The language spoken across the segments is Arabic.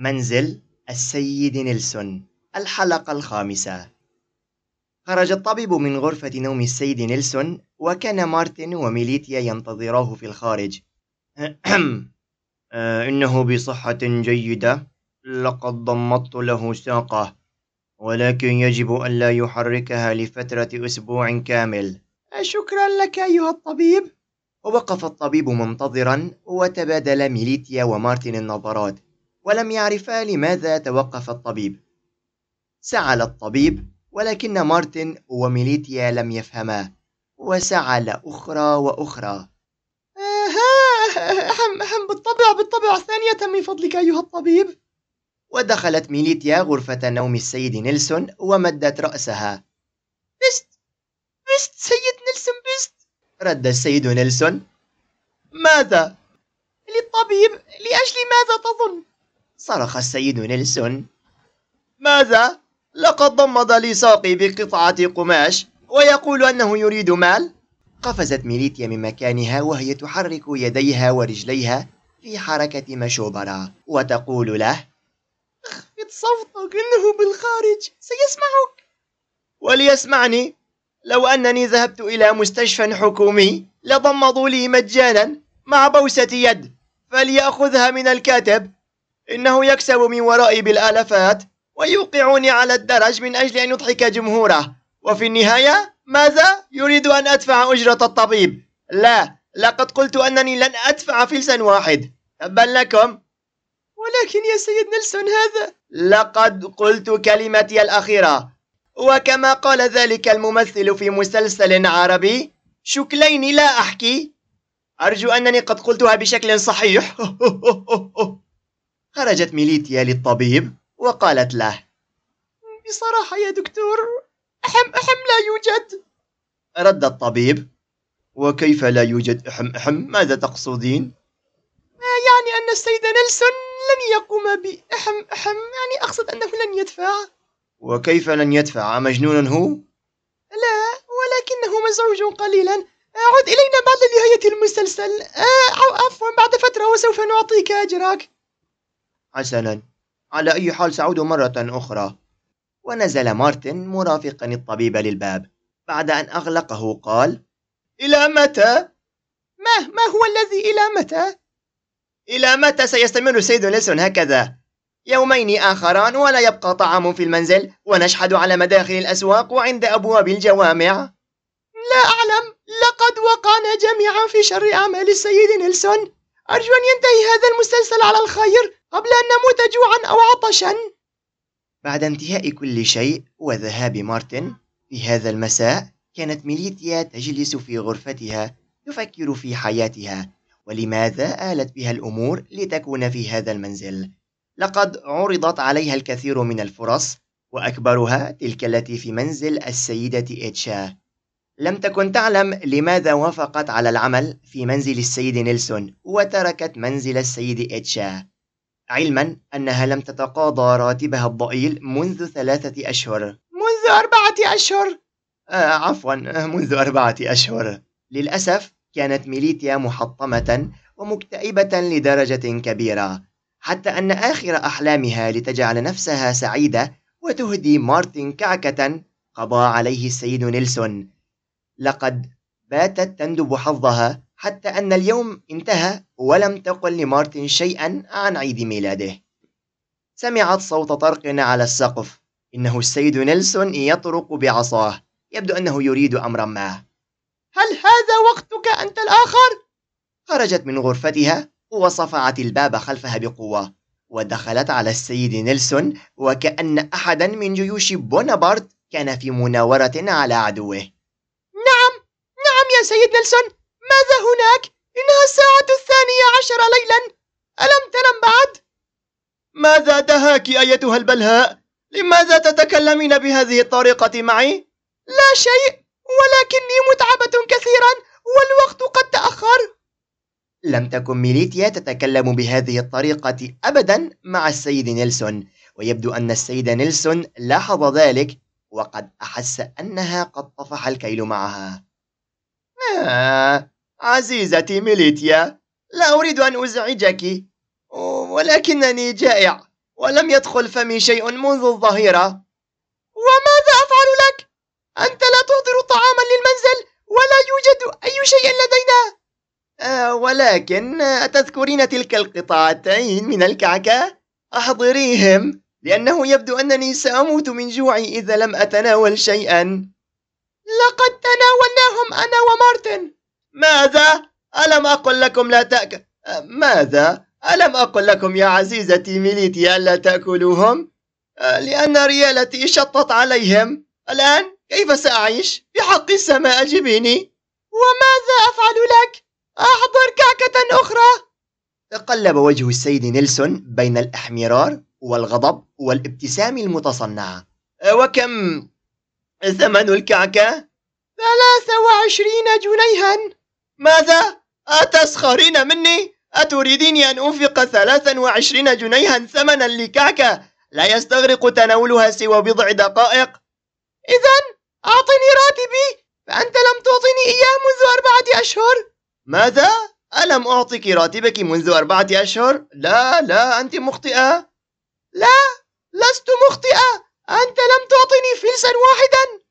منزل السيد نيلسون الحلقة الخامسة. خرج الطبيب من غرفة نوم السيد نيلسون وكان مارتن وميليتيا ينتظراه في الخارج. إنه بصحة جيدة لقد ضمدت له ساقه ولكن يجب أن لا يحركها لفترة أسبوع كامل. شكرا لك أيها الطبيب. ووقف الطبيب منتظرا وتبادل ميليتيا ومارتن النظرات. ولم يعرفا لماذا توقف الطبيب. سعل الطبيب ولكن مارتن وميليتيا لم يفهما وسعل أخرى وأخرى. أهم أهم بالطبع بالطبع ثانية من فضلك أيها الطبيب. ودخلت ميليتيا غرفة نوم السيد نيلسون ومدت رأسها. بست بست سيد نيلسون بست رد السيد نيلسون. ماذا؟ للطبيب لأجل ماذا تظن؟ صرخ السيد نيلسون. ماذا؟ لقد ضمد لي ساقي بقطعة قماش ويقول أنه يريد مال. قفزت ميليتيا من مكانها وهي تحرك يديها ورجليها في حركة مشوبرة وتقول له اخفض صوتك إنه بالخارج سيسمعك. وليسمعني لو أنني ذهبت إلى مستشفى حكومي لضمضوا لي مجانا مع بوسة يد فليأخذها من الكاتب. إنه يكسب من ورائي بالآلافات ويوقعني على الدرج من أجل أن يضحك جمهوره. وفي النهاية ماذا؟ يريد أن أدفع أجرة الطبيب. لا لقد قلت أنني لن أدفع فلسا واحد. تبا لكم. ولكن يا سيد نيلسون هذا. لقد قلت كلمتي الأخيرة. وكما قال ذلك الممثل في مسلسل عربي شكلين لا أحكي. أرجو أنني قد قلتها بشكل صحيح. خرجت ميليتيا للطبيب وقالت له بصراحة يا دكتور أحم أحم لا يوجد. رد الطبيب وكيف لا يوجد أحم أحم؟ ماذا تقصدين؟ يعني أن السيد نيلسون لن يقوم بأحم أحم يعني أقصد أنه لن يدفع. وكيف لن يدفع؟ مجنون هو؟ لا ولكنه مزعوج قليلا. عد إلينا بعد نهاية المسلسل. آه عفوا بعد فترة وسوف نعطيك أجرك. حسنا. على أي حال سأعود مرة أخرى. ونزل مارتن مرافقا الطبيب للباب. بعد أن أغلقه قال إلى متى؟ ما ما هو الذي إلى متى؟ إلى متى سيستمر السيد نيلسون هكذا؟ يومين آخران ولا يبقى طعام في المنزل ونشحد على مداخل الأسواق وعند أبواب الجوامع. لا أعلم. لقد وقعنا جميعا في شر أعمال السيد نيلسون. أرجو أن ينتهي هذا المسلسل على الخير. قبل أن نموت جوعا أو عطشا. بعد انتهاء كل شيء وذهاب مارتن في هذا المساء كانت ميليتيا تجلس في غرفتها تفكر في حياتها. ولماذا آلت بها الأمور لتكون في هذا المنزل؟ لقد عرضت عليها الكثير من الفرص وأكبرها تلك التي في منزل السيدة إتشا. لم تكن تعلم لماذا وافقت على العمل في منزل السيد نيلسون وتركت منزل السيد إتشا. علما أنها لم تتقاضى راتبها الضئيل منذ ثلاثة أشهر. منذ أربعة أشهر؟ آه عفوا منذ أربعة أشهر. للأسف كانت ميليتيا محطمة ومكتئبة لدرجة كبيرة حتى أن آخر أحلامها لتجعل نفسها سعيدة وتهدي مارتن كعكة قضى عليه السيد نيلسون. لقد باتت تندب حظها حتى أن اليوم انتهى ولم تقل لمارتن شيئا عن عيد ميلاده. سمعت صوت طرق على السقف. إنه السيد نيلسون يطرق بعصاه. يبدو أنه يريد أمرا ما. هل هذا وقتك أنت الآخر؟ خرجت من غرفتها وصفعت الباب خلفها بقوة. ودخلت على السيد نيلسون وكأن أحدا من جيوش بونابرت كان في مناورة على عدوه. نعم نعم يا سيد نيلسون. ماذا هناك؟ إنها الساعة الثانية عشر ليلا ألم تنم بعد؟ ماذا دهاك أيتها البلهاء؟ لماذا تتكلمين بهذه الطريقة معي؟ لا شيء ولكني متعبة كثيرا والوقت قد تأخر لم تكن ميليتيا تتكلم بهذه الطريقة أبدا مع السيد نيلسون ويبدو أن السيد نيلسون لاحظ ذلك وقد أحس أنها قد طفح الكيل معها آه عزيزتي ميليتيا لا أريد أن أزعجك ولكنني جائع ولم يدخل فمي شيء منذ الظهيرة وماذا أفعل لك؟ أنت لا تحضر طعاما للمنزل ولا يوجد أي شيء لدينا آه ولكن أتذكرين تلك القطعتين من الكعكة؟ أحضريهم لأنه يبدو أنني سأموت من جوعي إذا لم أتناول شيئا لقد تناولناهم أنا ومارتن ماذا؟ ألم أقل لكم لا تأكل ماذا؟ ألم أقل لكم يا عزيزتي ميليتي ألا تأكلوهم؟ لأن ريالتي شطت عليهم الآن كيف سأعيش؟ بحق السماء أجبيني وماذا أفعل لك؟ أحضر كعكة أخرى تقلب وجه السيد نيلسون بين الإحمرار والغضب والابتسام المتصنعة وكم ثمن الكعكة؟ ثلاثة وعشرين جنيها ماذا؟ أتسخرين مني؟ أتريدين أن أنفق ثلاثا وعشرين جنيها ثمنا لكعكة لا يستغرق تناولها سوى بضع دقائق؟ إذا أعطني راتبي فأنت لم تعطني إياه منذ أربعة أشهر ماذا؟ ألم أعطك راتبك منذ أربعة أشهر؟ لا لا أنت مخطئة لا لست مخطئة أنت لم تعطني فلسا واحدا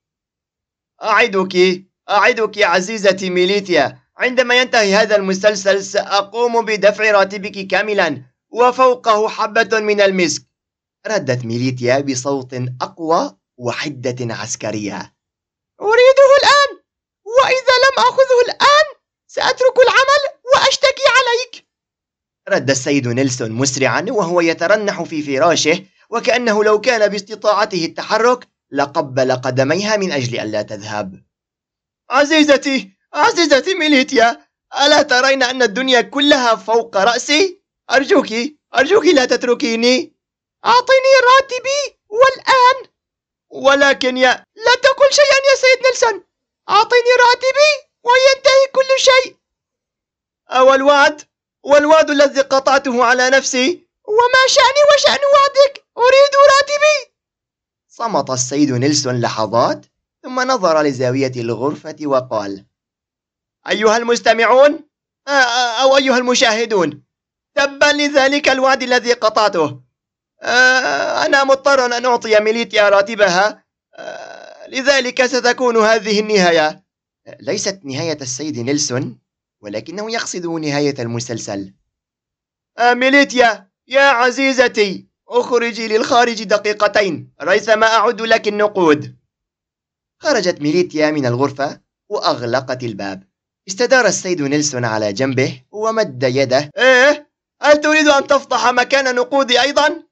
أعدك أعدك عزيزتي ميليتيا عندما ينتهي هذا المسلسل سأقوم بدفع راتبك كاملا وفوقه حبة من المسك. ردت ميليتيا بصوت أقوى وحدة عسكرية. أريده الآن! وإذا لم أخذه الآن سأترك العمل وأشتكي عليك! رد السيد نيلسون مسرعا وهو يترنح في فراشه وكأنه لو كان باستطاعته التحرك لقبل قدميها من أجل ألا تذهب. عزيزتي عزيزتي ميليتيا ألا ترين أن الدنيا كلها فوق رأسي؟ أرجوك أرجوك لا تتركيني. أعطني راتبي والآن. ولكن يا لا تقل شيئا يا سيد نيلسون. أعطني راتبي وينتهي كل شيء. أو الوعد والوعد الذي قطعته على نفسي. وما شأني وشأن وعدك؟ أريد راتبي. صمت السيد نيلسون لحظات ثم نظر لزاوية الغرفة وقال أيها المستمعون أو أيها المشاهدون تبا لذلك الوعد الذي قطعته. أنا مضطر أن أعطي ميليتيا راتبها. لذلك ستكون هذه النهاية. ليست نهاية السيد نيلسون ولكنه يقصد نهاية المسلسل. ميليتيا يا عزيزتي اخرجي للخارج دقيقتين. ريثما أعد لك النقود. خرجت ميليتيا من الغرفة وأغلقت الباب. استدار السيد نيلسون على جنبه ومد يده إيه؟ هل تريد أن تفضح مكان نقودي أيضا؟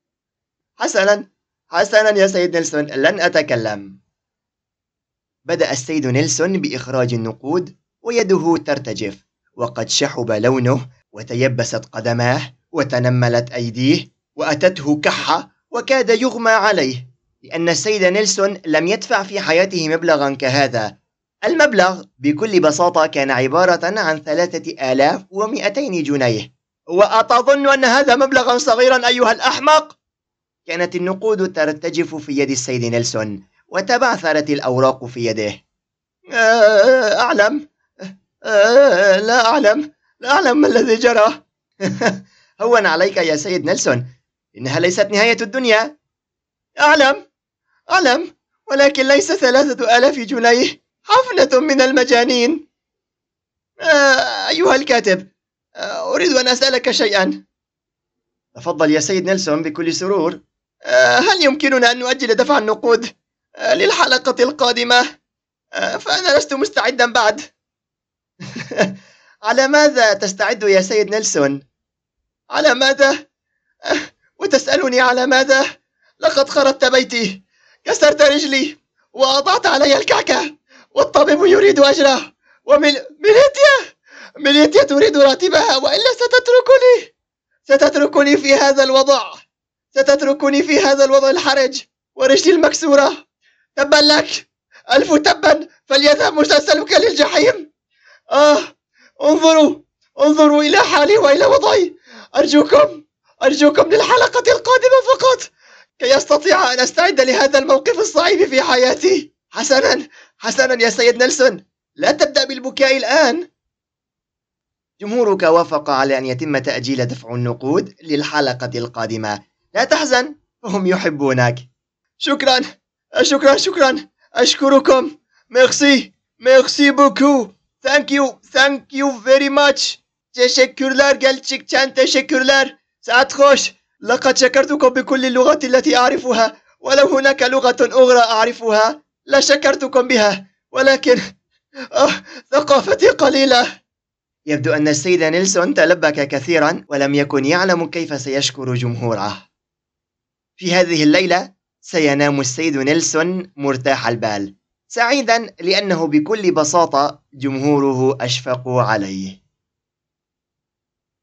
حسنا حسنا يا سيد نيلسون لن أتكلم بدأ السيد نيلسون بإخراج النقود ويده ترتجف وقد شحب لونه وتيبست قدماه وتنملت أيديه وأتته كحة وكاد يغمى عليه لأن السيد نيلسون لم يدفع في حياته مبلغا كهذا المبلغ بكل بساطة كان عبارة عن ثلاثة آلاف ومئتين جنيه. وأتظن أن هذا مبلغا صغيرا أيها الأحمق؟ كانت النقود ترتجف في يد السيد نيلسون وتبعثرت الأوراق في يده. آه، أعلم. آه، لا أعلم. لا أعلم ما الذي جرى. هون عليك يا سيد نيلسون. إنها ليست نهاية الدنيا. أعلم. أعلم. ولكن ليس ثلاثة آلاف جنيه. حفنة من المجانين آه، أيها الكاتب آه، أريد أن أسألك شيئا تفضل يا سيد نيلسون بكل سرور آه، هل يمكننا أن نؤجل دفع النقود للحلقة القادمة؟ فأنا لست مستعدا بعد على ماذا تستعد يا سيد نيلسون؟ على ماذا؟ وتسألني على ماذا؟ لقد خربت بيتي كسرت رجلي وأضعت علي الكعكة والطبيب يريد أجره. وميليتيا ميليتيا تريد راتبها وإلا ستتركني. ستتركني في هذا الوضع. ستتركني في هذا الوضع الحرج ورجلي المكسورة. تبا لك. ألف تبا. فليذهب مسلسلك للجحيم. آه انظروا. انظروا إلى حالي وإلى وضعي. أرجوكم أرجوكم للحلقة القادمة فقط. كي أستطيع أن أستعد لهذا الموقف الصعب في حياتي. حسنا. حسنا يا سيد نيلسون لا تبدأ بالبكاء الآن. جمهورك وافق على أن يتم تأجيل دفع النقود للحلقة القادمة. لا تحزن فهم يحبونك. شكرا شكرا شكرا. أشكركم. merci merci beaucoup. thank you thank you very much teşekkürler gerçekten teşekkürler ساعات خوش. لقد شكرتكم بكل اللغات التي أعرفها ولو هناك لغة أخرى أعرفها. لشكرتكم بها ولكن آه ثقافتي قليلة. يبدو أن السيد نيلسون تلبك كثيرا ولم يكن يعلم كيف سيشكر جمهوره. في هذه الليلة سينام السيد نيلسون مرتاح البال سعيدا لأنه بكل بساطة جمهوره أشفقوا عليه.